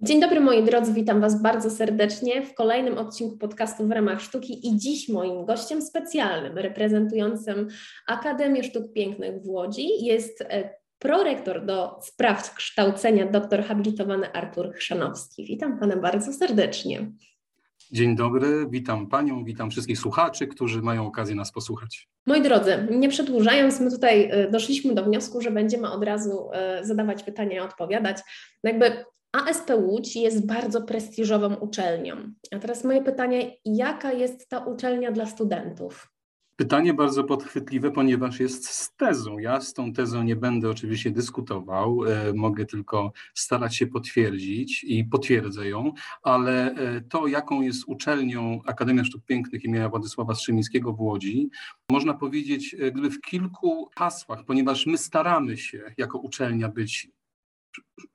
Dzień dobry moi drodzy, witam Was bardzo serdecznie w kolejnym odcinku podcastu w ramach sztuki i dziś moim gościem specjalnym reprezentującym Akademię Sztuk Pięknych w Łodzi jest e, prorektor do spraw kształcenia, doktor habilitowany Artur Chrzanowski. Witam Pana bardzo serdecznie. Dzień dobry, witam Panią, witam wszystkich słuchaczy, którzy mają okazję nas posłuchać. Moi drodzy, nie przedłużając, my tutaj e, doszliśmy do wniosku, że będziemy od razu e, zadawać pytania i odpowiadać. Jakby ASP Łódź jest bardzo prestiżową uczelnią. A teraz moje pytanie, jaka jest ta uczelnia dla studentów? Pytanie bardzo podchwytliwe, ponieważ jest z tezą. Ja z tą tezą nie będę oczywiście dyskutował, e, mogę tylko starać się potwierdzić i potwierdzę ją, ale e, to, jaką jest uczelnią Akademia Sztuk Pięknych imienia Władysława Strzymińskiego w Łodzi, można powiedzieć e, gdyby w kilku hasłach, ponieważ my staramy się jako uczelnia być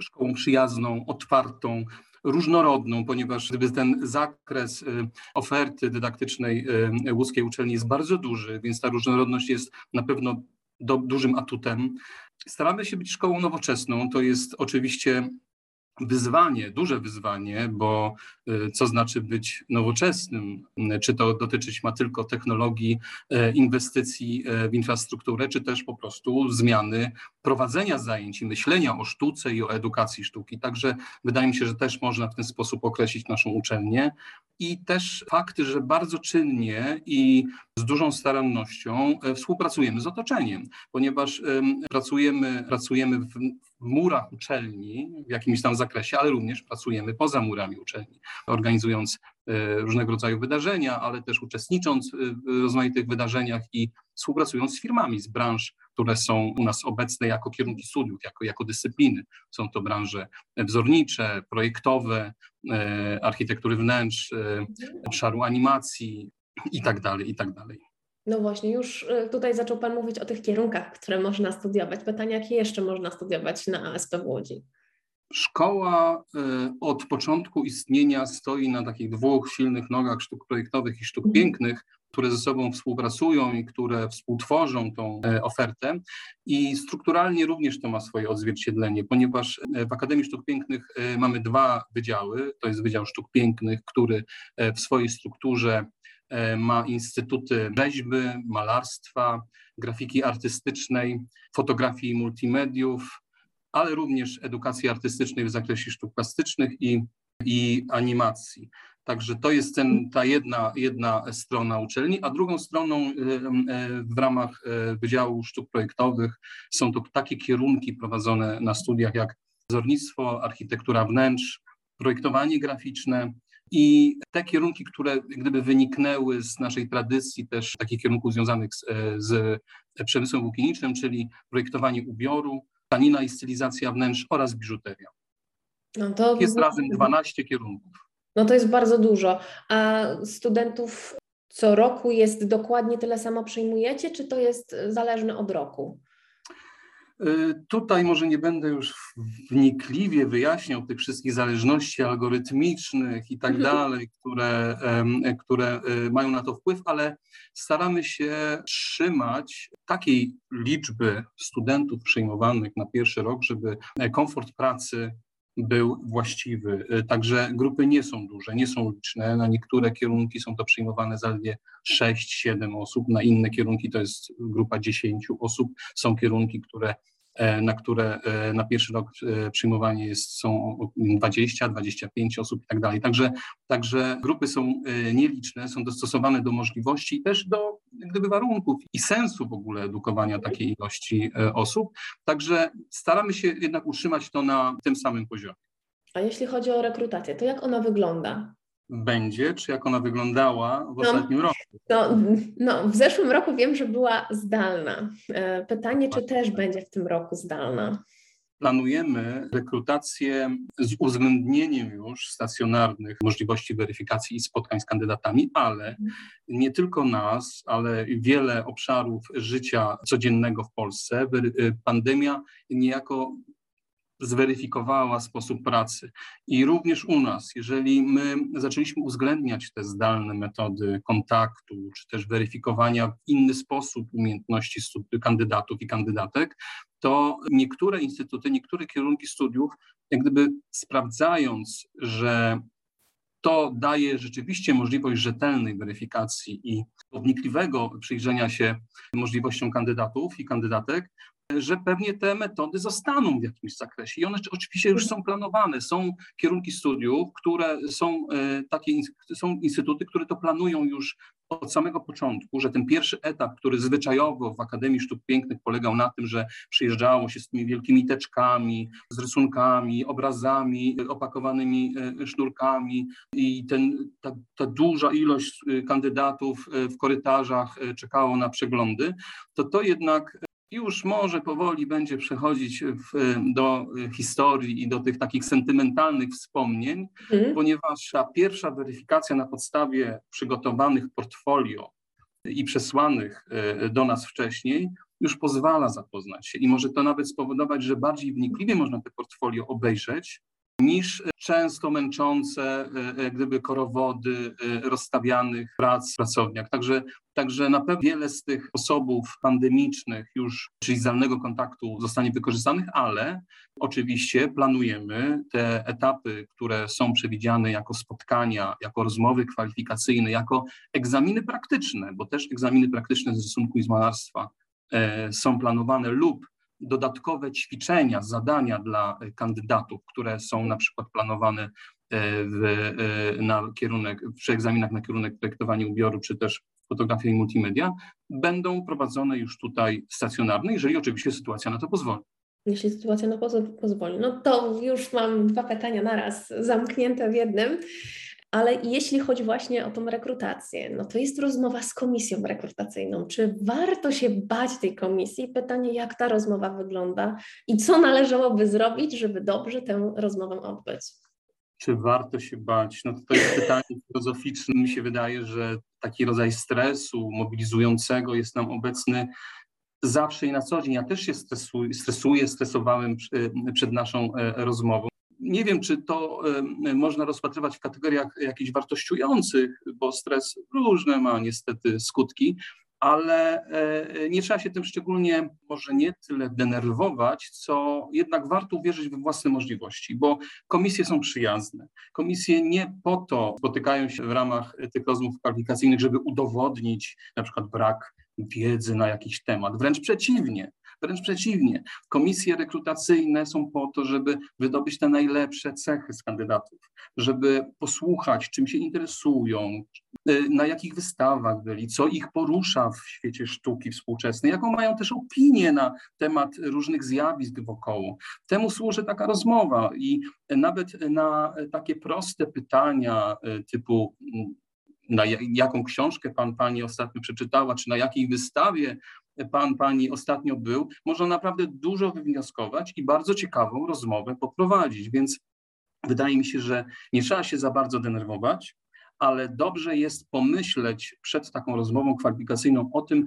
szkołą przyjazną, otwartą, różnorodną, ponieważ gdyby ten zakres y, oferty dydaktycznej y, łódzkiej uczelni jest bardzo duży, więc ta różnorodność jest na pewno do, dużym atutem. Staramy się być szkołą nowoczesną. To jest oczywiście wyzwanie, duże wyzwanie, bo y, co znaczy być nowoczesnym? Czy to dotyczyć ma tylko technologii, e, inwestycji w infrastrukturę, czy też po prostu zmiany prowadzenia zajęć i myślenia o sztuce i o edukacji sztuki. Także wydaje mi się, że też można w ten sposób określić naszą uczelnię. I też fakt, że bardzo czynnie i z dużą starannością współpracujemy z otoczeniem, ponieważ pracujemy, pracujemy w murach uczelni w jakimś tam zakresie, ale również pracujemy poza murami uczelni, organizując e, różnego rodzaju wydarzenia, ale też uczestnicząc w rozmaitych wydarzeniach i współpracując z firmami z branż, które są u nas obecne jako kierunki studiów, jako, jako dyscypliny. Są to branże wzornicze, projektowe, e, architektury wnętrz, e, obszaru animacji i tak No właśnie, już y, tutaj zaczął Pan mówić o tych kierunkach, które można studiować. Pytanie, jakie jeszcze można studiować na ASP w Łodzi? Szkoła y, od początku istnienia stoi na takich dwóch silnych nogach sztuk projektowych i sztuk mhm. pięknych, które ze sobą współpracują i które współtworzą tą e, ofertę. I strukturalnie również to ma swoje odzwierciedlenie, ponieważ e, w Akademii Sztuk Pięknych e, mamy dwa wydziały. To jest Wydział Sztuk Pięknych, który w swojej strukturze E, ma instytuty rzeźby, malarstwa, grafiki artystycznej, fotografii i multimediów, ale również edukacji artystycznej w zakresie sztuk plastycznych i, i animacji. Także to jest ten, ta jedna, jedna strona uczelni, a drugą stroną e, e, w ramach Wydziału Sztuk Projektowych są to takie kierunki prowadzone na studiach jak wzornictwo, architektura wnętrz, projektowanie graficzne, i te kierunki, które gdyby wyniknęły z naszej tradycji też takich kierunków związanych z, e, z przemysłem włókienniczym, czyli projektowanie ubioru, tanina i stylizacja wnętrz oraz biżuteria. No to jest razem 12 kierunków. No to jest bardzo dużo. A studentów co roku jest dokładnie tyle samo przyjmujecie, czy to jest zależne od roku? Y, tutaj może nie będę już wnikliwie wyjaśniał tych wszystkich zależności algorytmicznych i tak mhm. dalej, które, które y, mają na to wpływ, ale staramy się trzymać takiej liczby studentów przyjmowanych na pierwszy rok, żeby komfort pracy był właściwy. Y, także grupy nie są duże, nie są liczne. Na niektóre kierunki są to przyjmowane zaledwie 6-7 osób, na inne kierunki to jest grupa 10 osób. Są kierunki, które E, na które e, na pierwszy rok e, przyjmowanie jest, są 20, 25 osób i tak dalej. Także, także grupy są nieliczne, są dostosowane do możliwości i też do gdyby warunków i sensu w ogóle edukowania takiej ilości osób. Także staramy się jednak utrzymać to na tym samym poziomie. A jeśli chodzi o rekrutację, to jak ona wygląda? Będzie, czy jak ona wyglądała w no, ostatnim roku? No, no, w zeszłym roku wiem, że była zdalna. E, pytanie, czy też będzie w tym roku zdalna? Planujemy rekrutację z uwzględnieniem już stacjonarnych możliwości weryfikacji i spotkań z kandydatami, ale mhm. nie tylko nas, ale wiele obszarów życia codziennego w Polsce. Pandemia niejako zweryfikowała sposób pracy. I również u nas, jeżeli my zaczęliśmy uwzględniać te zdalne metody kontaktu, czy też weryfikowania w inny sposób umiejętności kandydatów i kandydatek, to niektóre instytuty, niektóre kierunki studiów, jak gdyby sprawdzając, że to daje rzeczywiście możliwość rzetelnej weryfikacji i wnikliwego przyjrzenia się możliwościom kandydatów i kandydatek, że pewnie te metody zostaną w jakimś zakresie. I one oczywiście już są planowane. Są kierunki studiów, które są e, takie, są instytuty, które to planują już od samego początku, że ten pierwszy etap, który zwyczajowo w Akademii Sztuk Pięknych polegał na tym, że przyjeżdżało się z tymi wielkimi teczkami, z rysunkami, obrazami opakowanymi e, sznurkami i ten, ta, ta duża ilość e, kandydatów w korytarzach czekało na przeglądy, to to jednak już może powoli będzie przechodzić w, do historii i do tych takich sentymentalnych wspomnień, mm. ponieważ ta pierwsza weryfikacja na podstawie przygotowanych portfolio i przesłanych e, do nas wcześniej już pozwala zapoznać się i może to nawet spowodować, że bardziej wnikliwie można te portfolio obejrzeć niż często męczące e, gdyby korowody e, rozstawianych prac w pracowniach. Także, także na pewno wiele z tych sposobów pandemicznych już, czyli zdalnego kontaktu zostanie wykorzystanych, ale oczywiście planujemy te etapy, które są przewidziane jako spotkania, jako rozmowy kwalifikacyjne, jako egzaminy praktyczne, bo też egzaminy praktyczne z rysunku i z malarstwa e, są planowane lub dodatkowe ćwiczenia, zadania dla kandydatów, które są na przykład planowane e, w, e, na kierunek, przy egzaminach na kierunek projektowania ubioru, czy też fotografia i multimedia, będą prowadzone już tutaj stacjonarne, jeżeli oczywiście sytuacja na to pozwoli. Jeśli sytuacja na to pozwoli. No to już mam dwa pytania naraz zamknięte w jednym. Ale jeśli chodzi właśnie o tą rekrutację, no to jest rozmowa z komisją rekrutacyjną. Czy warto się bać tej komisji? Pytanie, jak ta rozmowa wygląda i co należałoby zrobić, żeby dobrze tę rozmowę odbyć? Czy warto się bać? No to jest pytanie filozoficzne. Mi się wydaje, że taki rodzaj stresu mobilizującego jest nam obecny zawsze i na co dzień. Ja też się stresuję, stresowałem przed naszą e, rozmową nie wiem, czy to można rozpatrywać w kategoriach jakichś wartościujących, bo stres różne ma niestety skutki, ale e, nie trzeba się tym szczególnie może nie tyle denerwować, co jednak warto uwierzyć we własne możliwości, bo komisje są przyjazne. Komisje nie po to spotykają się w ramach tych rozmów kwalifikacyjnych, żeby udowodnić na przykład brak wiedzy na jakiś temat. Wręcz przeciwnie. Wręcz przeciwnie, komisje rekrutacyjne są po to, żeby wydobyć te najlepsze cechy z kandydatów, żeby posłuchać, czym się interesują, y, na jakich wystawach byli, co ich porusza w świecie sztuki współczesnej, jaką mają też opinię na temat różnych zjawisk wokoło. Temu służy taka rozmowa i nawet na takie proste pytania y, typu mm, na jaką książkę pan, pani ostatnio przeczytała, czy na jakiej wystawie pan, pani ostatnio był, można naprawdę dużo wywnioskować i bardzo ciekawą rozmowę poprowadzić. Więc wydaje mi się, że nie trzeba się za bardzo denerwować, ale dobrze jest pomyśleć przed taką rozmową kwalifikacyjną o tym,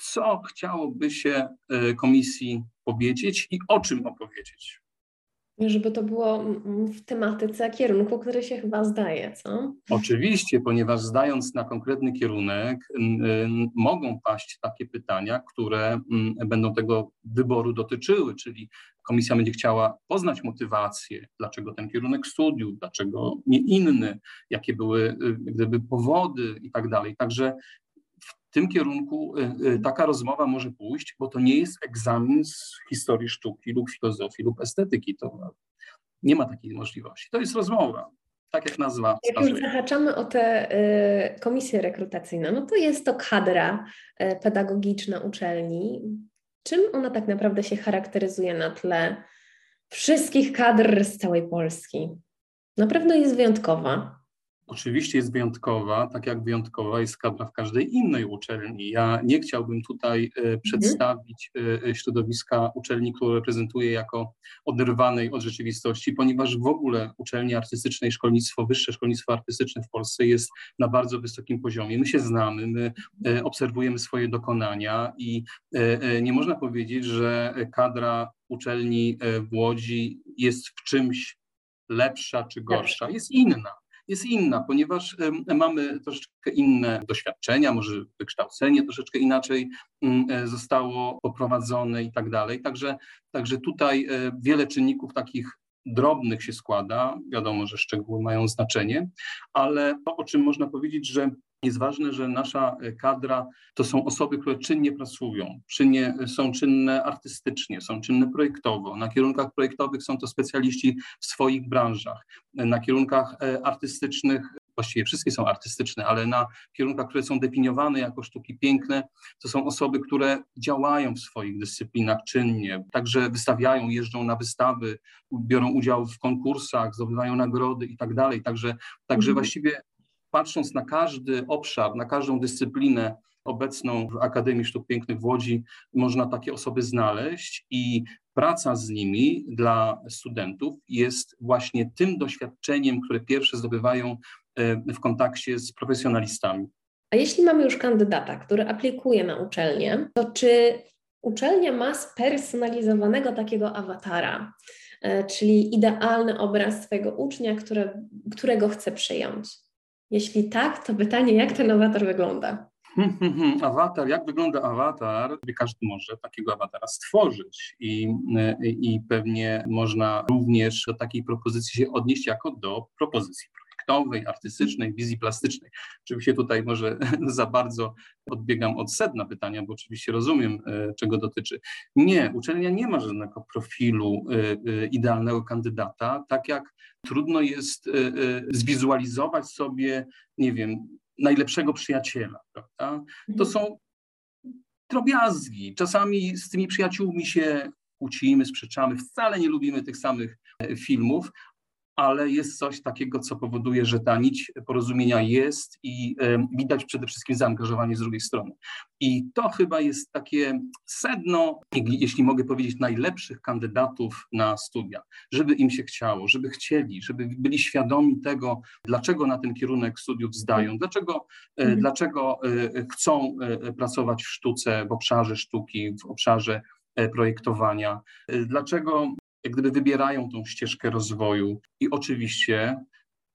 co chciałoby się e, komisji powiedzieć i o czym opowiedzieć żeby to było w tematyce kierunku, który się chyba zdaje, co? Oczywiście, ponieważ zdając na konkretny kierunek, mogą paść takie pytania, które będą tego wyboru dotyczyły, czyli komisja będzie chciała poznać motywację, dlaczego ten kierunek studiów, dlaczego nie inny, jakie były y, gdyby powody i tak dalej. Także w tym kierunku y, y, taka rozmowa może pójść, bo to nie jest egzamin z historii sztuki lub filozofii lub estetyki. To nie ma takiej możliwości. To jest rozmowa, tak jak nazwa. Jak już zahaczamy o tę y, komisję rekrutacyjną, no to jest to kadra y, pedagogiczna uczelni. Czym ona tak naprawdę się charakteryzuje na tle wszystkich kadr z całej Polski? Na pewno jest wyjątkowa. Oczywiście jest wyjątkowa, tak jak wyjątkowa jest kadra w każdej innej uczelni. Ja nie chciałbym tutaj e, mhm. przedstawić e, środowiska uczelni, którą reprezentuję jako oderwanej od rzeczywistości, ponieważ w ogóle uczelnie artystyczne i szkolnictwo, wyższe szkolnictwo artystyczne w Polsce jest na bardzo wysokim poziomie. My się znamy, my e, obserwujemy swoje dokonania i nie można powiedzieć, że kadra uczelni w Łodzi jest w czymś lepsza czy gorsza. Jest inna jest inna, ponieważ mamy troszeczkę inne doświadczenia, może wykształcenie troszeczkę inaczej mm, e, zostało poprowadzone i tak dalej. Także, także tutaj e, wiele czynników takich drobnych się składa. Wiadomo, że szczegóły mają znaczenie, ale to, o czym można powiedzieć, że jest ważne, że nasza e, kadra to są osoby, które czynnie pracują, czynnie, są czynne artystycznie, są czynne projektowo. Na kierunkach projektowych są to specjaliści w swoich branżach. Na kierunkach e, artystycznych właściwie wszystkie są artystyczne, ale na kierunkach, które są definiowane jako sztuki piękne, to są osoby, które działają w swoich dyscyplinach czynnie, także wystawiają, jeżdżą na wystawy, biorą udział w konkursach, zdobywają nagrody i tak dalej. Także, także mhm. właściwie patrząc na każdy obszar, na każdą dyscyplinę obecną w Akademii Sztuk Pięknych w Łodzi, można takie osoby znaleźć i praca z nimi dla studentów jest właśnie tym doświadczeniem, które pierwsze zdobywają e, w kontakcie z profesjonalistami. A jeśli mamy już kandydata, który aplikuje na uczelnię, to czy uczelnia ma spersonalizowanego takiego awatara, e, czyli idealny obraz swojego ucznia, które, którego chce przyjąć? Jeśli tak, to pytanie, jak ten awatar wygląda? Awatar, jak wygląda awatar? Każdy może takiego awatara stworzyć i, i pewnie można również do takiej propozycji się odnieść jako do propozycji projektowej, artystycznej, wizji plastycznej. Oczywiście tutaj może za bardzo odbiegam od sedna pytania, bo oczywiście rozumiem, e, czego dotyczy. Nie, uczelnia nie ma żadnego profilu e, e, idealnego kandydata, tak jak trudno jest zwizualizować sobie, nie wiem, najlepszego przyjaciela, prawda? To mhm. są drobiazgi. Czasami z tymi przyjaciółmi się kłócimy, sprzeczamy, wcale nie lubimy tych samych filmów, ale jest coś takiego, co powoduje, że ta nić porozumienia jest i widać przede wszystkim zaangażowanie z drugiej strony. I to chyba jest takie sedno, jeśli mogę powiedzieć, najlepszych kandydatów na studia, żeby im się chciało, żeby chcieli, żeby byli świadomi tego, dlaczego na ten kierunek studiów zdają, dlaczego, e, mhm. dlaczego e, chcą e, pracować w sztuce, w obszarze sztuki, w obszarze projektowania, dlaczego jak gdyby wybierają tą ścieżkę rozwoju. I oczywiście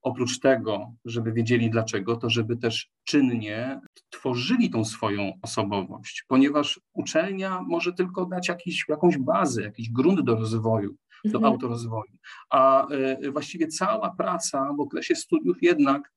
oprócz tego, żeby wiedzieli dlaczego, to żeby też czynnie tworzyli tą swoją osobowość, ponieważ uczelnia może tylko dać jakiś, jakąś bazę, jakiś grunt do rozwoju, do mhm. autorozwoju, a y, właściwie cała praca w okresie studiów jednak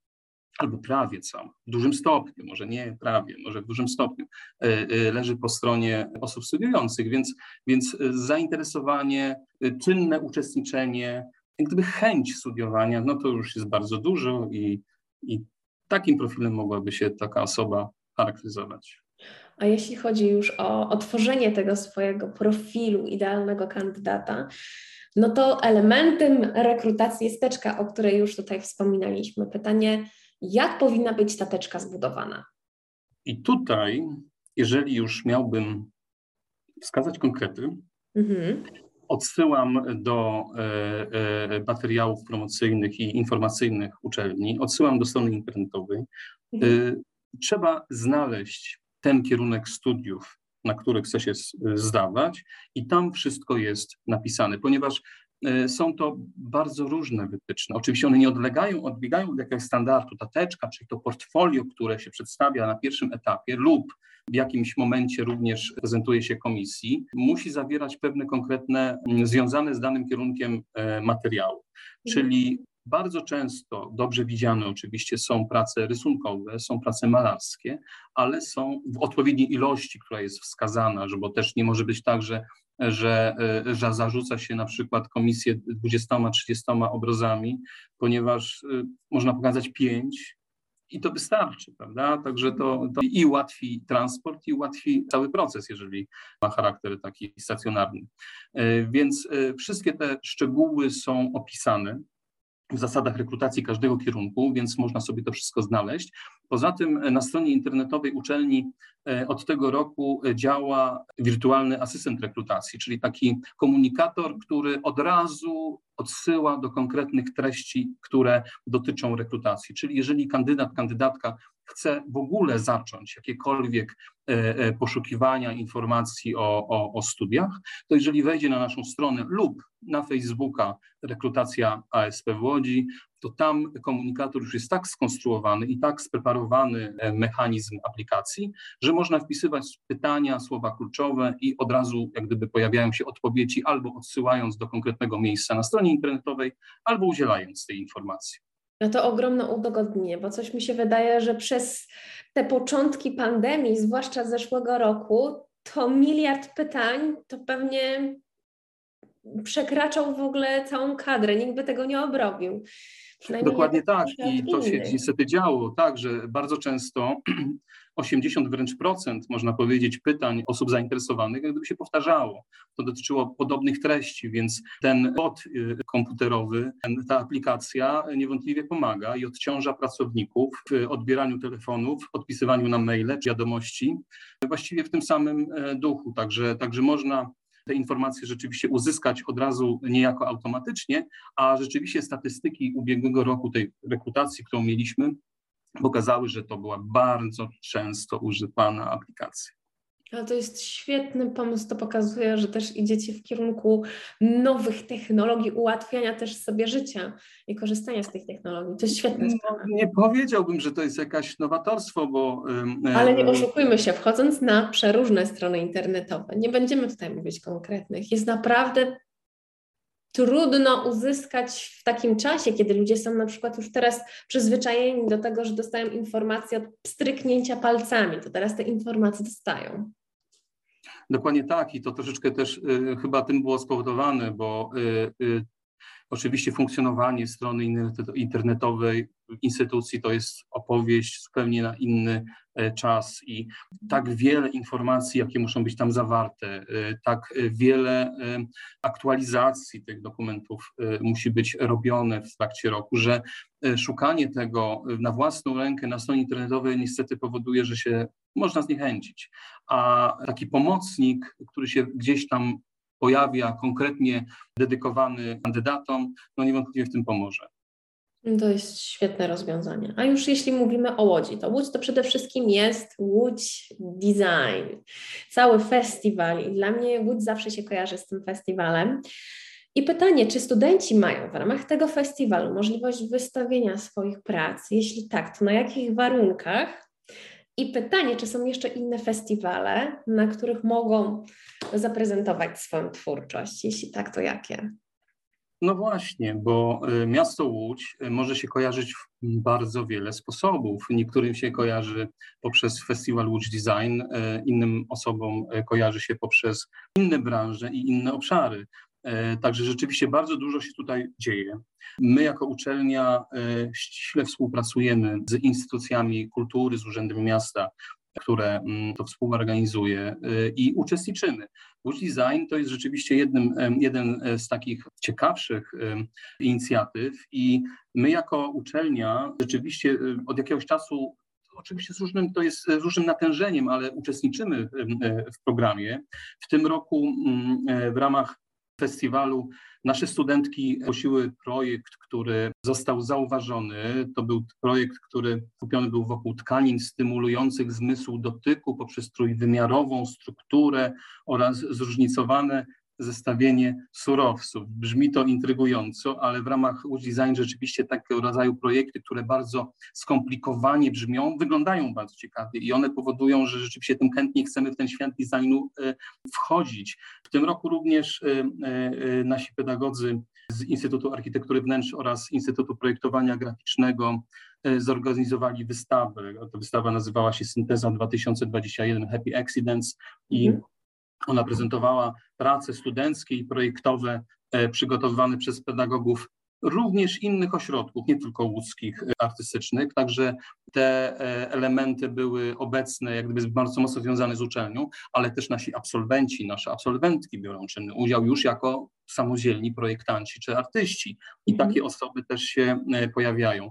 albo prawie cała, w dużym stopniu, może nie prawie, może w dużym stopniu, e, e, leży po stronie osób studiujących, więc, więc zainteresowanie, e, czynne uczestniczenie, gdyby chęć studiowania, no to już jest bardzo dużo i, i takim profilem mogłaby się taka osoba charakteryzować. A jeśli chodzi już o, o tworzenie tego swojego profilu idealnego kandydata, no to elementem rekrutacji jest teczka, o której już tutaj wspominaliśmy. Pytanie, jak powinna być ta teczka zbudowana? I tutaj, jeżeli już miałbym wskazać konkrety, mhm. odsyłam do e, e, materiałów promocyjnych i informacyjnych uczelni, odsyłam do strony internetowej. Mhm. E, trzeba znaleźć ten kierunek studiów, na który chce się zdawać, i tam wszystko jest napisane, ponieważ są to bardzo różne wytyczne. Oczywiście one nie odlegają, odbiegają od jakiegoś standardu. Ta teczka, czyli to portfolio, które się przedstawia na pierwszym etapie lub w jakimś momencie również prezentuje się komisji, musi zawierać pewne konkretne, związane z danym kierunkiem e, materiały. Czyli bardzo często dobrze widziane oczywiście są prace rysunkowe, są prace malarskie, ale są w odpowiedniej ilości, która jest wskazana, bo też nie może być tak, że że, e, że zarzuca się na przykład komisję 20-30 obrazami, ponieważ e, można pokazać pięć i to wystarczy, prawda? Także to, to i ułatwi transport, i ułatwi cały proces, jeżeli ma charakter taki stacjonarny. E, więc wszystkie te szczegóły są opisane w zasadach rekrutacji każdego kierunku, więc można sobie to wszystko znaleźć. Poza tym na stronie internetowej uczelni e, od tego roku działa wirtualny asystent rekrutacji, czyli taki komunikator, który od razu odsyła do konkretnych treści, które dotyczą rekrutacji. Czyli jeżeli kandydat, kandydatka chce w ogóle zacząć jakiekolwiek e, e, poszukiwania informacji o, o, o studiach, to jeżeli wejdzie na naszą stronę lub na Facebooka rekrutacja ASP w Łodzi, to tam komunikator już jest tak skonstruowany i tak spreparowany e, mechanizm aplikacji, że można wpisywać pytania, słowa kluczowe i od razu jak gdyby pojawiają się odpowiedzi albo odsyłając do konkretnego miejsca na stronie internetowej, albo udzielając tej informacji. No to ogromne udogodnienie, bo coś mi się wydaje, że przez te początki pandemii, zwłaszcza z zeszłego roku, to miliard pytań to pewnie przekraczał w ogóle całą kadrę, nikt by tego nie obrobił. Dokładnie tak i to się niestety działo, tak, że bardzo często 80 wręcz procent, można powiedzieć, pytań osób zainteresowanych gdyby się powtarzało. To dotyczyło podobnych treści, więc ten bot y, komputerowy, ta aplikacja niewątpliwie pomaga i odciąża pracowników w odbieraniu telefonów, odpisywaniu na maile, wiadomości, właściwie w tym samym e, duchu. Także, także można te informacje rzeczywiście uzyskać od razu niejako automatycznie, a rzeczywiście statystyki ubiegłego roku tej rekrutacji, którą mieliśmy, pokazały, że to była bardzo często używana aplikacja. Ale to jest świetny pomysł, to pokazuje, że też idziecie w kierunku nowych technologii, ułatwiania też sobie życia i korzystania z tych technologii. To jest świetne. No, nie powiedziałbym, że to jest jakaś nowatorstwo, bo... Ale nie oszukujmy się, wchodząc na przeróżne strony internetowe, nie będziemy tutaj mówić konkretnych, jest naprawdę trudno uzyskać w takim czasie, kiedy ludzie są na przykład już teraz przyzwyczajeni do tego, że dostają informacje od stryknięcia palcami, to teraz te informacje dostają. Dokładnie tak i to troszeczkę też y, chyba tym było spowodowane, bo y, y, Oczywiście funkcjonowanie strony internetowej instytucji to jest opowieść zupełnie na inny e, czas i tak wiele informacji, jakie muszą być tam zawarte, e, tak wiele e, aktualizacji tych dokumentów musi być robione w trakcie roku, że szukanie tego na własną rękę na stronie internetowej niestety powoduje, że się można zniechęcić. A taki pomocnik, który się gdzieś tam pojawia konkretnie dedykowany kandydatom, no niewątpliwie w tym pomoże. To jest świetne rozwiązanie. A już jeśli mówimy o Łodzi, to Łódź to przede wszystkim jest Łódź Design. Cały festiwal i dla mnie Łódź zawsze się kojarzy z tym festiwalem. I pytanie, czy studenci mają w ramach tego festiwalu możliwość wystawienia swoich prac? Jeśli tak, to na jakich warunkach? I pytanie, czy są jeszcze inne festiwale, na których mogą zaprezentować swoją twórczość? Jeśli tak, to jakie? No właśnie, bo y, miasto Łódź y, może się kojarzyć w bardzo wiele sposobów. Niektórym się kojarzy poprzez festiwal Łódź Design, y, innym osobom kojarzy się poprzez inne branże i inne obszary. E, także rzeczywiście bardzo dużo się tutaj dzieje. My jako uczelnia e, ściśle współpracujemy z instytucjami kultury, z Urzędem Miasta, które mm, to współorganizuje e, i uczestniczymy. Łódź Design to jest rzeczywiście jednym, jeden z takich ciekawszych inicjatyw i my jako uczelnia rzeczywiście od jakiegoś czasu oczywiście z różnym, to jest z różnym natężeniem, ale uczestniczymy w programie. W tym roku mm, w ramach festiwalu nasze studentki zgłosiły projekt, który został zauważony. To był projekt, który kupiony był wokół tkanin stymulujących zmysł dotyku poprzez trójwymiarową strukturę oraz zróżnicowane zestawienie surowców. Brzmi to intrygująco, ale w ramach Łódź Design rzeczywiście takiego rodzaju projekty, które bardzo skomplikowanie brzmią, wyglądają bardzo ciekawie i one powodują, że rzeczywiście tym chętnie chcemy w ten świat designu e, wchodzić. W tym roku również e, e, nasi pedagodzy z Instytutu Architektury Wnętrz oraz Instytutu Projektowania Graficznego zorganizowali wystawę. Ta wystawa nazywała się Synteza 2021 Happy Accidents i mhm. Ona prezentowała prace studenckie i projektowe e, przygotowywane przez pedagogów również innych ośrodków, nie tylko łódzkich, artystycznych. Także te elementy były obecne, jak gdyby bardzo mocno związane z uczelnią, ale też nasi absolwenci, nasze absolwentki biorą czynny udział już jako samodzielni projektanci czy artyści. I mhm. takie osoby też się pojawiają.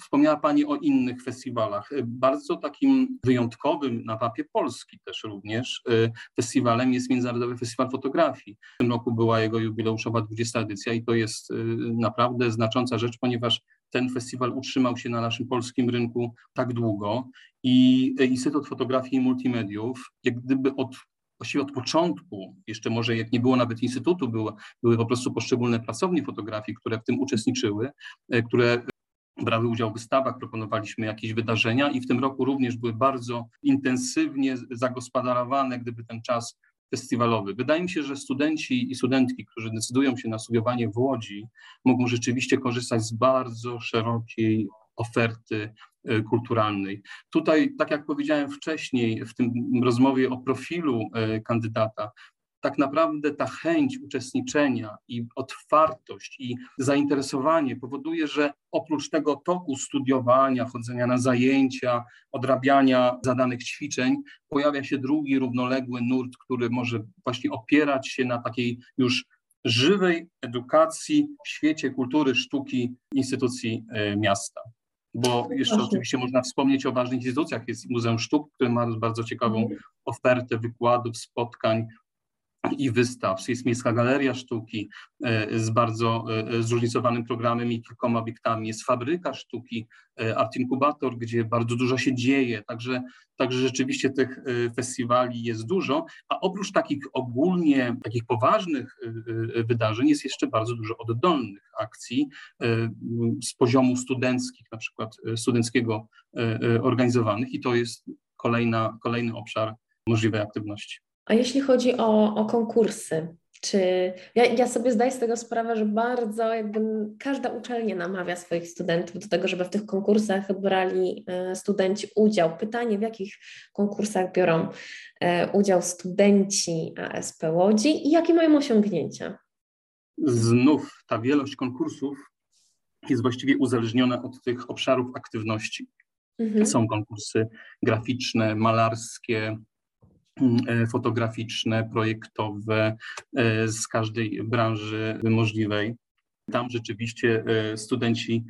Wspomniała Pani o innych festiwalach. Bardzo takim wyjątkowym na mapie Polski też również y, festiwalem jest Międzynarodowy Festiwal Fotografii. W tym roku była jego jubileuszowa 20 edycja i to jest y, naprawdę znacząca rzecz, ponieważ ten festiwal utrzymał się na naszym polskim rynku tak długo i y, Instytut Fotografii i Multimediów, jak gdyby od właściwie od początku, jeszcze może jak nie było nawet instytutu, były, były po prostu poszczególne pracownie fotografii, które w tym uczestniczyły, które brały udział w wystawach, proponowaliśmy jakieś wydarzenia i w tym roku również były bardzo intensywnie zagospodarowane, gdyby ten czas festiwalowy. Wydaje mi się, że studenci i studentki, którzy decydują się na studiowanie w Łodzi, mogą rzeczywiście korzystać z bardzo szerokiej oferty e, kulturalnej. Tutaj, tak jak powiedziałem wcześniej w tym rozmowie o profilu e, kandydata, tak naprawdę ta chęć uczestniczenia i otwartość i zainteresowanie powoduje, że oprócz tego toku studiowania, chodzenia na zajęcia, odrabiania zadanych ćwiczeń, pojawia się drugi równoległy nurt, który może właśnie opierać się na takiej już żywej edukacji w świecie kultury, sztuki, instytucji e, miasta. Bo jeszcze Właśnie. oczywiście można wspomnieć o ważnych instytucjach. Jest Muzeum Sztuk, które ma bardzo ciekawą mhm. ofertę wykładów, spotkań, i wystaw. Jest Miejska Galeria Sztuki e, z bardzo e, zróżnicowanym programem i kilkoma obiektami. Jest Fabryka Sztuki, e, Art Inkubator, gdzie bardzo dużo się dzieje. Także, także rzeczywiście tych festiwali jest dużo, a oprócz takich ogólnie, takich poważnych wydarzeń jest jeszcze bardzo dużo oddolnych akcji z poziomu studenckich, na przykład studenckiego organizowanych i to jest kolejna, kolejny obszar możliwej aktywności. A jeśli chodzi o, o konkursy, czy ja, ja, sobie zdaję z tego sprawę, że bardzo jakby każda uczelnia namawia swoich studentów do tego, żeby w tych konkursach brali e, studenci udział. Pytanie, w jakich konkursach biorą e, udział studenci ASP Łodzi i jakie mają osiągnięcia? Znów ta wielość konkursów jest właściwie uzależniona od tych obszarów aktywności. Mhm. Są konkursy graficzne, malarskie, fotograficzne, projektowe e, z każdej branży możliwej. Tam rzeczywiście e, studenci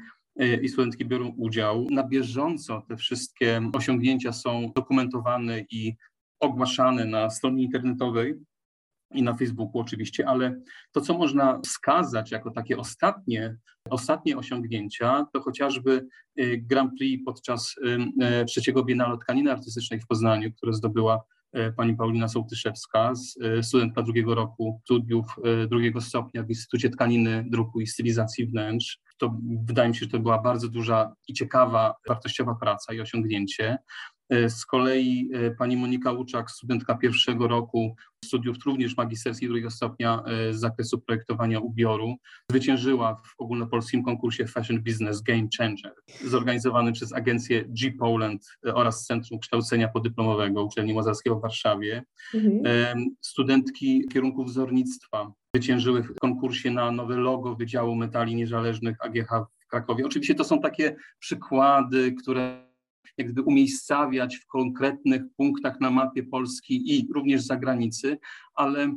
i studentki biorą udział. Na bieżąco te wszystkie osiągnięcia są dokumentowane i ogłaszane na stronie internetowej i na Facebooku oczywiście, ale to, co można wskazać jako takie ostatnie, ostatnie osiągnięcia, to chociażby Grand Prix podczas trzeciego Biennale Tkaniny Artystycznej w Poznaniu, które zdobyła E, pani Paulina Sołtyszewska, e, studentka drugiego roku studiów e, drugiego stopnia w Instytucie Tkaniny, Druku i Stylizacji Wnętrz. To wydaje mi się, że to była bardzo duża i ciekawa, wartościowa praca i osiągnięcie. E, z kolei e, pani Monika Łuczak, studentka pierwszego roku studiów również magisterskich drugiego stopnia e, z zakresu projektowania ubioru, zwyciężyła w ogólnopolskim konkursie Fashion Business Game Changer, zorganizowanym przez agencję G Poland oraz Centrum Kształcenia Podyplomowego Uczelni Mozarskiego w Warszawie. Mhm. Studentki kierunku wzornictwa zwyciężyły w konkursie na nowe logo Wydziału Metali Niezależnych AGH w Krakowie. Oczywiście to są takie przykłady, które jak gdyby umiejscawiać w konkretnych punktach na mapie Polski i również zagranicy, ale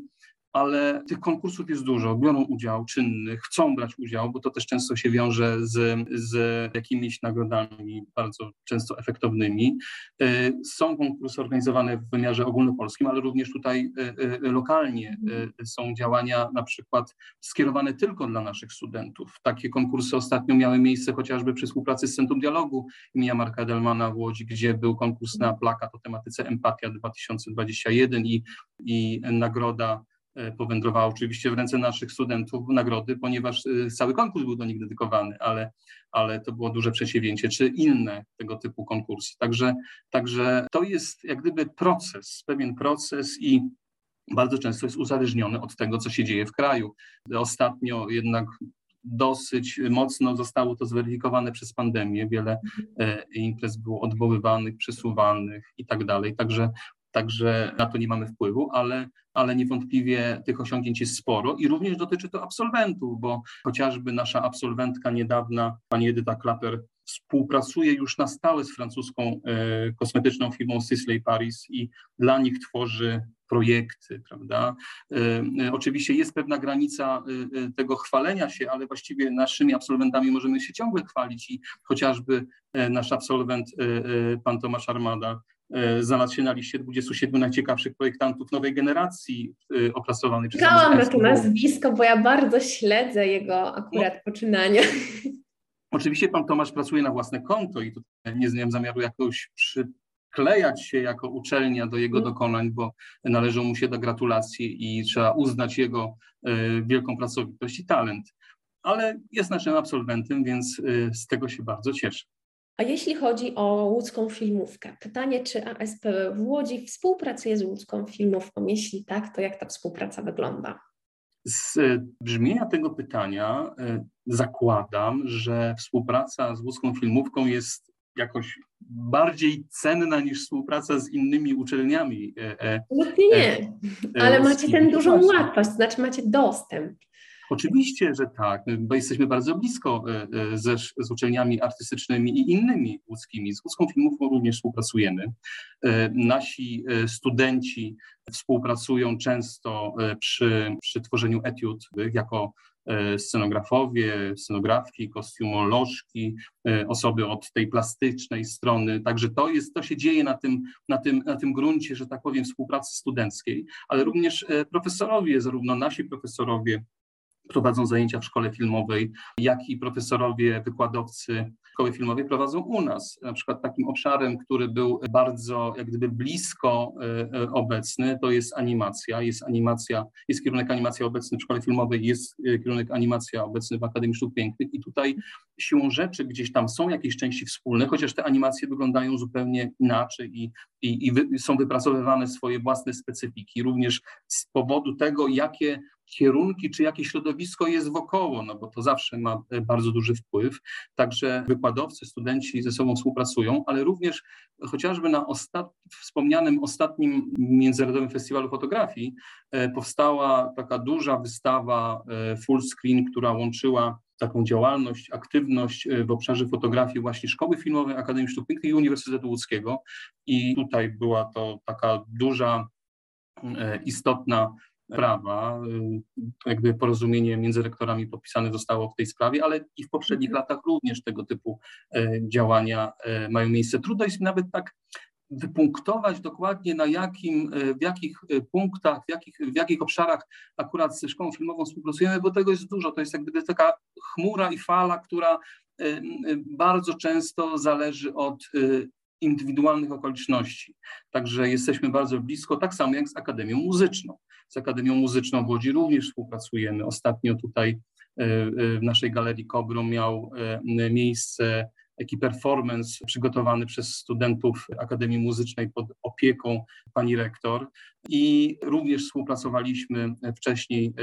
ale tych konkursów jest dużo, biorą udział czynnych, chcą brać udział, bo to też często się wiąże z, z jakimiś nagrodami bardzo często efektownymi. E, są konkursy organizowane w wymiarze ogólnopolskim, ale również tutaj e, e, lokalnie są działania na przykład skierowane tylko dla naszych studentów. Takie konkursy ostatnio miały miejsce chociażby przy współpracy z Centrum Dialogu imienia Marka Delmana w Łodzi, gdzie był konkurs na plakat o tematyce Empatia 2021 i, i nagroda E, powędrowała oczywiście w ręce naszych studentów nagrody, ponieważ e, cały konkurs był do nich dedykowany, ale, ale to było duże przedsięwzięcie, czy inne tego typu konkursy. Także, także to jest jak gdyby proces, pewien proces i bardzo często jest uzależniony od tego, co się dzieje w kraju. Ostatnio jednak dosyć mocno zostało to zweryfikowane przez pandemię. Wiele e, imprez było odwoływanych, przesuwanych i tak dalej. Także także na to nie mamy wpływu, ale, ale niewątpliwie tych osiągnięć jest sporo i również dotyczy to absolwentów, bo chociażby nasza absolwentka niedawna, pani Edyta Klaper, współpracuje już na stałe z francuską e, kosmetyczną firmą Sisley Paris i dla nich tworzy projekty, prawda? E, e, oczywiście jest pewna granica tego chwalenia się, ale właściwie naszymi absolwentami możemy się ciągle chwalić i chociażby nasz absolwent, pan Tomasz Armada, znalazł się na liście 27 najciekawszych projektantów nowej generacji opracowanej przez Czekałam na to nazwisko, bo ja bardzo śledzę jego akurat no. poczynania. Oczywiście pan Tomasz pracuje na własne konto i tutaj nie znam zamiaru jakoś przyklejać się jako uczelnia do jego mm. dokonań, bo należą mu się do gratulacji i trzeba uznać jego y, wielką pracowitość i talent. Ale jest naszym absolwentem, więc z tego się bardzo cieszę. A jeśli chodzi o łódzką filmówkę, pytanie, czy ASP w Łodzi współpracuje z łódzką filmówką? Jeśli tak, to jak ta współpraca wygląda? Z brzmienia tego pytania e, zakładam, że współpraca z łódzką filmówką jest jakoś bardziej cenna niż współpraca z innymi uczelniami. E, e, Absolutnie nie, ale macie tę dużą łatwość, to znaczy macie dostęp. Oczywiście, że tak, bo jesteśmy bardzo blisko ze, z uczelniami artystycznymi i innymi łódzkimi. Z łódzką filmówką również współpracujemy. Nasi studenci współpracują często e, przy, przy tworzeniu etiud jako e, scenografowie, scenografki, kostiumolożki, e, osoby od tej plastycznej strony. Także to jest, to się dzieje na tym, na tym, na tym gruncie, że tak powiem, współpracy studenckiej, ale również profesorowie, zarówno nasi profesorowie prowadzą zajęcia w szkole filmowej, jak i profesorowie, wykładowcy szkoły filmowej prowadzą u nas. Na przykład takim obszarem, który był bardzo jak gdyby blisko e, e, obecny, to jest animacja. Jest animacja, jest kierunek animacja obecny w szkole filmowej, jest e, kierunek animacja obecny w Akademii Sztuk Pięknych i tutaj siłą rzeczy gdzieś tam są jakieś części wspólne, chociaż te animacje wyglądają zupełnie inaczej i, i, i wy, są wypracowywane swoje własne specyfiki, również z powodu tego, jakie kierunki, czy jakie środowisko jest wokoło, no bo to zawsze ma e, bardzo duży wpływ. Także wykładowcy, studenci ze sobą współpracują, ale również chociażby na ostat... wspomnianym ostatnim Międzynarodowym Festiwalu Fotografii e, powstała taka duża wystawa e, full screen, która łączyła taką działalność, aktywność w obszarze fotografii właśnie Szkoły Filmowej Akademii Sztuk Pięknych i Uniwersytetu Łódzkiego. I tutaj była to taka duża, istotna prawa. Jakby porozumienie między rektorami podpisane zostało w tej sprawie, ale i w poprzednich mhm. latach również tego typu e, działania e, mają miejsce. Trudno jest nawet tak wypunktować dokładnie na jakim, e, w jakich punktach, w jakich, w jakich obszarach akurat ze szkołą filmową współpracujemy, bo tego jest dużo. To jest jakby taka chmura i fala, która bardzo często zależy od indywidualnych okoliczności. Także jesteśmy bardzo blisko, tak samo jak z Akademią Muzyczną. Z Akademią Muzyczną w Łodzi również współpracujemy. Ostatnio tutaj e, e, w naszej galerii Kobro miał e, miejsce taki performance przygotowany przez studentów Akademii Muzycznej pod opieką pani rektor. I również współpracowaliśmy wcześniej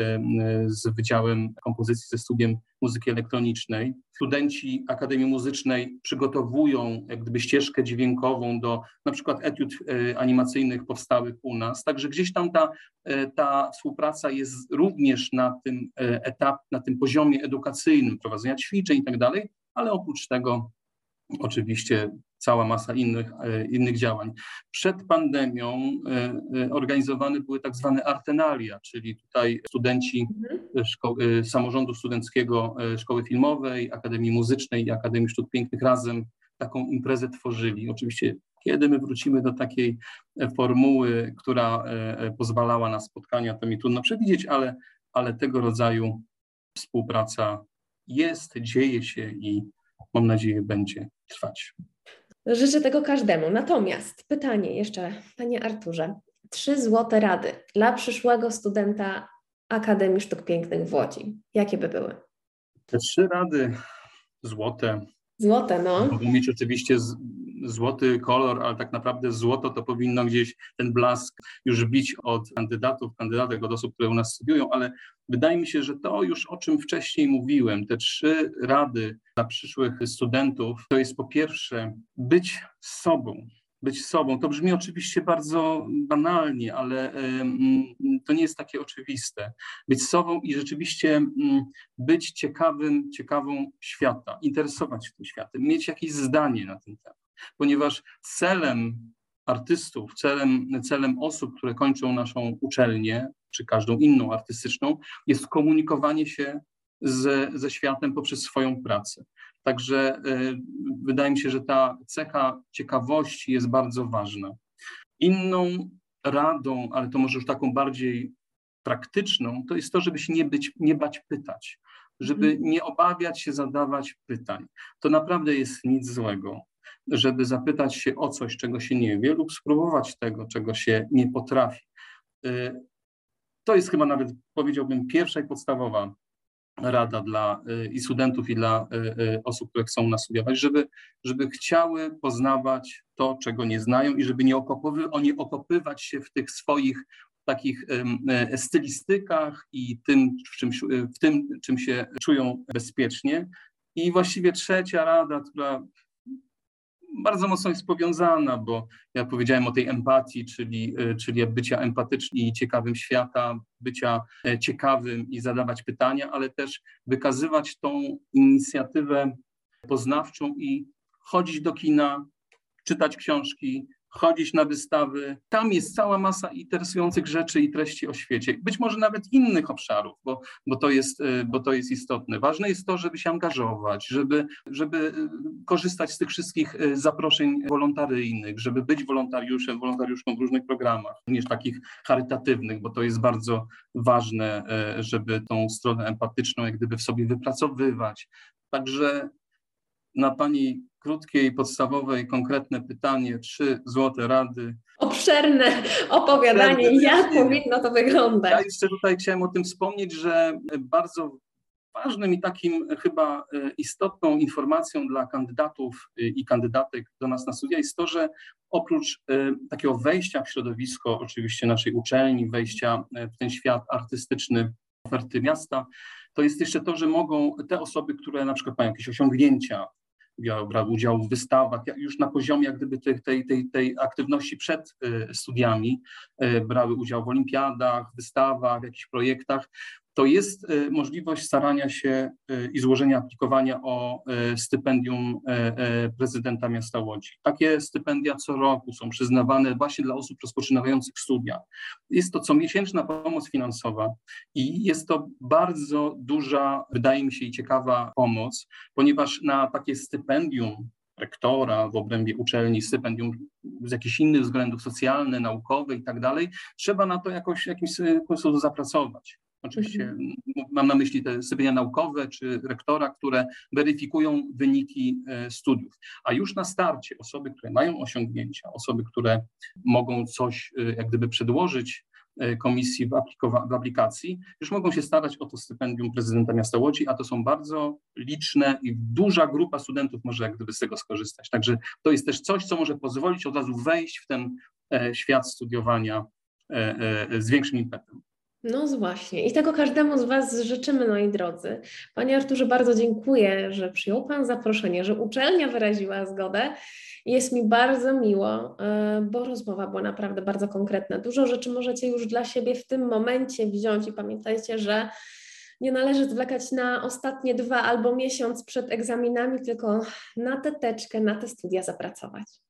z Wydziałem Kompozycji ze Studiem Muzyki Elektronicznej. Studenci Akademii Muzycznej przygotowują jak gdyby ścieżkę dźwiękową do na przykład etiud e, animacyjnych powstałych u nas, także gdzieś tam ta, e, ta współpraca jest również na tym e, etapie, na tym poziomie edukacyjnym, prowadzenia ćwiczeń i tak dalej, ale oprócz tego oczywiście cała masa innych, e, innych działań. Przed pandemią e, e, organizowane były tak zwane artenalia, czyli tutaj studenci mhm. szkoły, samorządu studenckiego Szkoły Filmowej, Akademii Muzycznej i Akademii Sztuk Pięknych razem taką imprezę tworzyli. Oczywiście kiedy my wrócimy do takiej formuły, która pozwalała na spotkania, to mi trudno przewidzieć, ale, ale tego rodzaju współpraca jest, dzieje się i mam nadzieję będzie trwać. Życzę tego każdemu. Natomiast pytanie jeszcze, panie Arturze. Trzy złote rady dla przyszłego studenta Akademii Sztuk Pięknych w Łodzi. Jakie by były? Te trzy rady złote. Złote, no. Mogą mieć oczywiście z, złoty kolor, ale tak naprawdę złoto to powinno gdzieś ten blask już bić od kandydatów, kandydatek, od osób, które u nas studiują, ale wydaje mi się, że to już o czym wcześniej mówiłem, te trzy rady dla przyszłych studentów, to jest po pierwsze być sobą, być sobą. To brzmi oczywiście bardzo banalnie, ale to nie jest takie oczywiste. Być sobą i rzeczywiście być ciekawym, ciekawą świata, interesować się tym światem, mieć jakieś zdanie na ten temat, ponieważ celem artystów, celem, celem osób, które kończą naszą uczelnię, czy każdą inną artystyczną, jest komunikowanie się ze, ze światem poprzez swoją pracę. Także y, wydaje mi się, że ta cecha ciekawości jest bardzo ważna. Inną radą, ale to może już taką bardziej praktyczną, to jest to, żeby się nie, być, nie bać pytać, żeby mhm. nie obawiać się zadawać pytań. To naprawdę jest nic złego, żeby zapytać się o coś, czego się nie wie, lub spróbować tego, czego się nie potrafi. Y, to jest chyba nawet, powiedziałbym, pierwsza i podstawowa rada dla y, i studentów, i dla y, osób, które chcą nas studiować, żeby, żeby chciały poznawać to, czego nie znają i żeby nie, okopowy, nie okopywać się w tych swoich takich stylistykach i tym w, czym, w tym, czym się czują bezpiecznie. I właściwie trzecia rada, która bardzo mocno jest powiązana, bo ja powiedziałem o tej empatii, czyli, e, czyli bycia empatycznym i ciekawym świata, bycia e, ciekawym i zadawać pytania, ale też wykazywać tą inicjatywę poznawczą i chodzić do kina, czytać książki, chodzić na wystawy. Tam jest cała masa interesujących rzeczy i treści o świecie, być może nawet innych obszarów, bo, bo, to, jest, y, bo to jest istotne. Ważne jest to, żeby się angażować, żeby, żeby y, korzystać z tych wszystkich y, zaproszeń wolontaryjnych, żeby być wolontariuszem, wolontariuszką w różnych programach, również takich charytatywnych, bo to jest bardzo ważne, żeby tą stronę empatyczną jak gdyby w sobie wypracowywać. Także na Pani krótkie i podstawowe i konkretne pytanie, trzy złote rady. Obszerne opowiadanie, jak powinno to wyglądać. Ja jeszcze tutaj chciałem o tym wspomnieć, że bardzo ważnym i takim chyba e, istotną informacją dla kandydatów e, i kandydatek do nas na studia jest to, że oprócz e, takiego wejścia w środowisko oczywiście naszej uczelni, wejścia w ten świat artystyczny oferty miasta, to jest jeszcze to, że mogą te osoby, które na przykład mają jakieś osiągnięcia brał udział w wystawach, już na poziomie jak gdyby tej, tej, tej, tej aktywności przed y, studiami, y, brały udział w olimpiadach, wystawach, w jakichś projektach, to jest y, możliwość starania się y, i złożenia aplikowania o y, stypendium prezydenta miasta Łodzi. Takie stypendia co roku są przyznawane właśnie dla osób rozpoczynających studia. Jest to comiesięczna pomoc finansowa i jest to bardzo duża, wydaje mi się, i ciekawa pomoc, ponieważ na takie stypendium rektora w obrębie uczelni, stypendium z jakichś innych względów socjalne, naukowe i tak dalej, trzeba na to jakoś jakimś sposób zapracować. Oczywiście mhm. mam na myśli te stypendia naukowe czy rektora, które weryfikują wyniki e, studiów. A już na starcie osoby, które mają osiągnięcia, osoby, które mogą coś e, jak gdyby przedłożyć e, komisji w, w, aplikacji, już mogą się starać o to stypendium prezydenta miasta Łodzi, a to są bardzo liczne i duża grupa studentów może jak gdyby z tego skorzystać. Także to jest też coś, co może pozwolić od razu wejść w ten świat studiowania z większym impetem. No właśnie. I tego każdemu z Was życzymy, moi drodzy. Panie Arturze, bardzo dziękuję, że przyjął Pan zaproszenie, że uczelnia wyraziła zgodę. Jest mi bardzo miło, e, bo rozmowa była naprawdę bardzo konkretna. Dużo rzeczy możecie już dla siebie w tym momencie wziąć i pamiętajcie, że nie należy zwlekać na ostatnie dwa albo miesiąc przed egzaminami, tylko na tę teczkę, na te studia zapracować.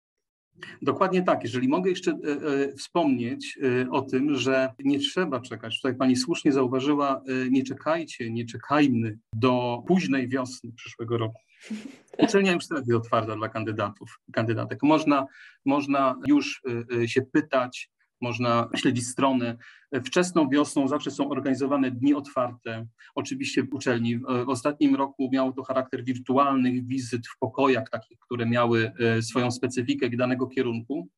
Dokładnie tak. Jeżeli mogę jeszcze e, e, wspomnieć e, o tym, że nie trzeba czekać. Tutaj pani słusznie zauważyła, nie czekajcie, nie czekajmy do późnej wiosny przyszłego roku. Uczelnia już teraz jest otwarta dla kandydatów, kandydatek. Można, można już się pytać, można śledzić stronę. Wczesną wiosną zawsze są organizowane dni otwarte. Oczywiście w uczelni. W ostatnim roku miało to charakter wirtualnych wizyt w pokojach, takich, które miały e, swoją specyfikę danego kierunku.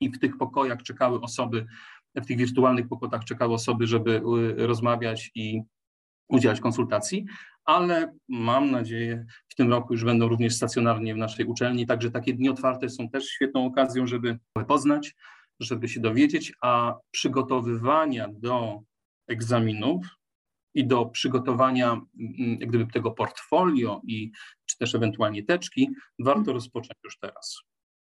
I w tych pokojach czekały osoby, w tych wirtualnych pokojach czekały osoby, żeby e, rozmawiać i udzielać konsultacji, ale mam nadzieję, w tym roku już będą również stacjonarnie w naszej uczelni, także takie dni otwarte są też świetną okazją, żeby poznać żeby się dowiedzieć, a przygotowywania do egzaminów i do przygotowania mm, jak gdyby tego portfolio i czy też ewentualnie teczki warto rozpocząć już teraz.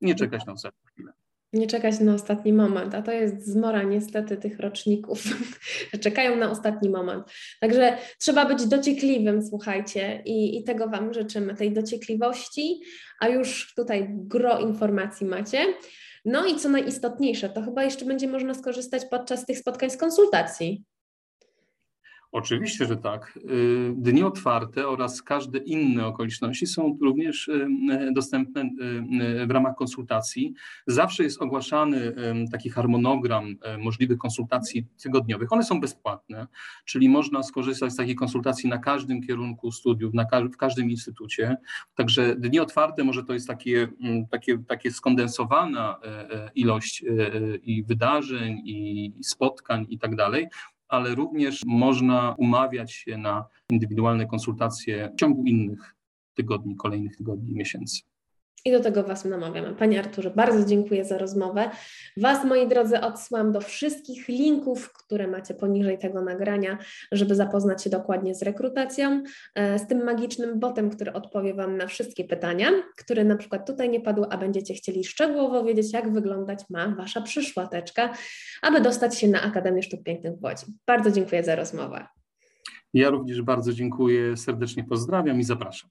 Nie czekać na ostatnią chwilę. Nie czekać na ostatni moment, a to jest zmora niestety tych roczników, że czekają na ostatni moment. Także trzeba być dociekliwym, słuchajcie, i, i tego Wam życzymy, tej dociekliwości, a już tutaj gro informacji macie. No i co najistotniejsze, to chyba jeszcze będzie można skorzystać podczas tych spotkań z konsultacji. Oczywiście, że tak. Y, dni otwarte oraz każde inne okoliczności są również y, y, dostępne w ramach konsultacji. Zawsze jest ogłaszany taki harmonogram możliwych konsultacji tygodniowych. One są bezpłatne, czyli można skorzystać z takiej konsultacji na każdym kierunku studiów, na w każdym instytucie. Także dni otwarte może to jest takie, takie, takie skondensowana ilość i wydarzeń, i spotkań i tak dalej, ale również można umawiać się na indywidualne konsultacje w ciągu innych tygodni, kolejnych tygodni, miesięcy. I do tego Was namawiamy. Panie Arturze, bardzo dziękuję za rozmowę. Was, moi drodzy, odsyłam do wszystkich linków, które macie poniżej tego nagrania, żeby zapoznać się dokładnie z rekrutacją, e, z tym magicznym botem, który odpowie Wam na wszystkie pytania, które na przykład tutaj nie padły, a będziecie chcieli szczegółowo wiedzieć, jak wyglądać ma Wasza przyszła teczka, aby dostać się na Akademię Sztuk Pięknych w Łodzi. Bardzo dziękuję za rozmowę. Ja również bardzo dziękuję, serdecznie pozdrawiam i zapraszam.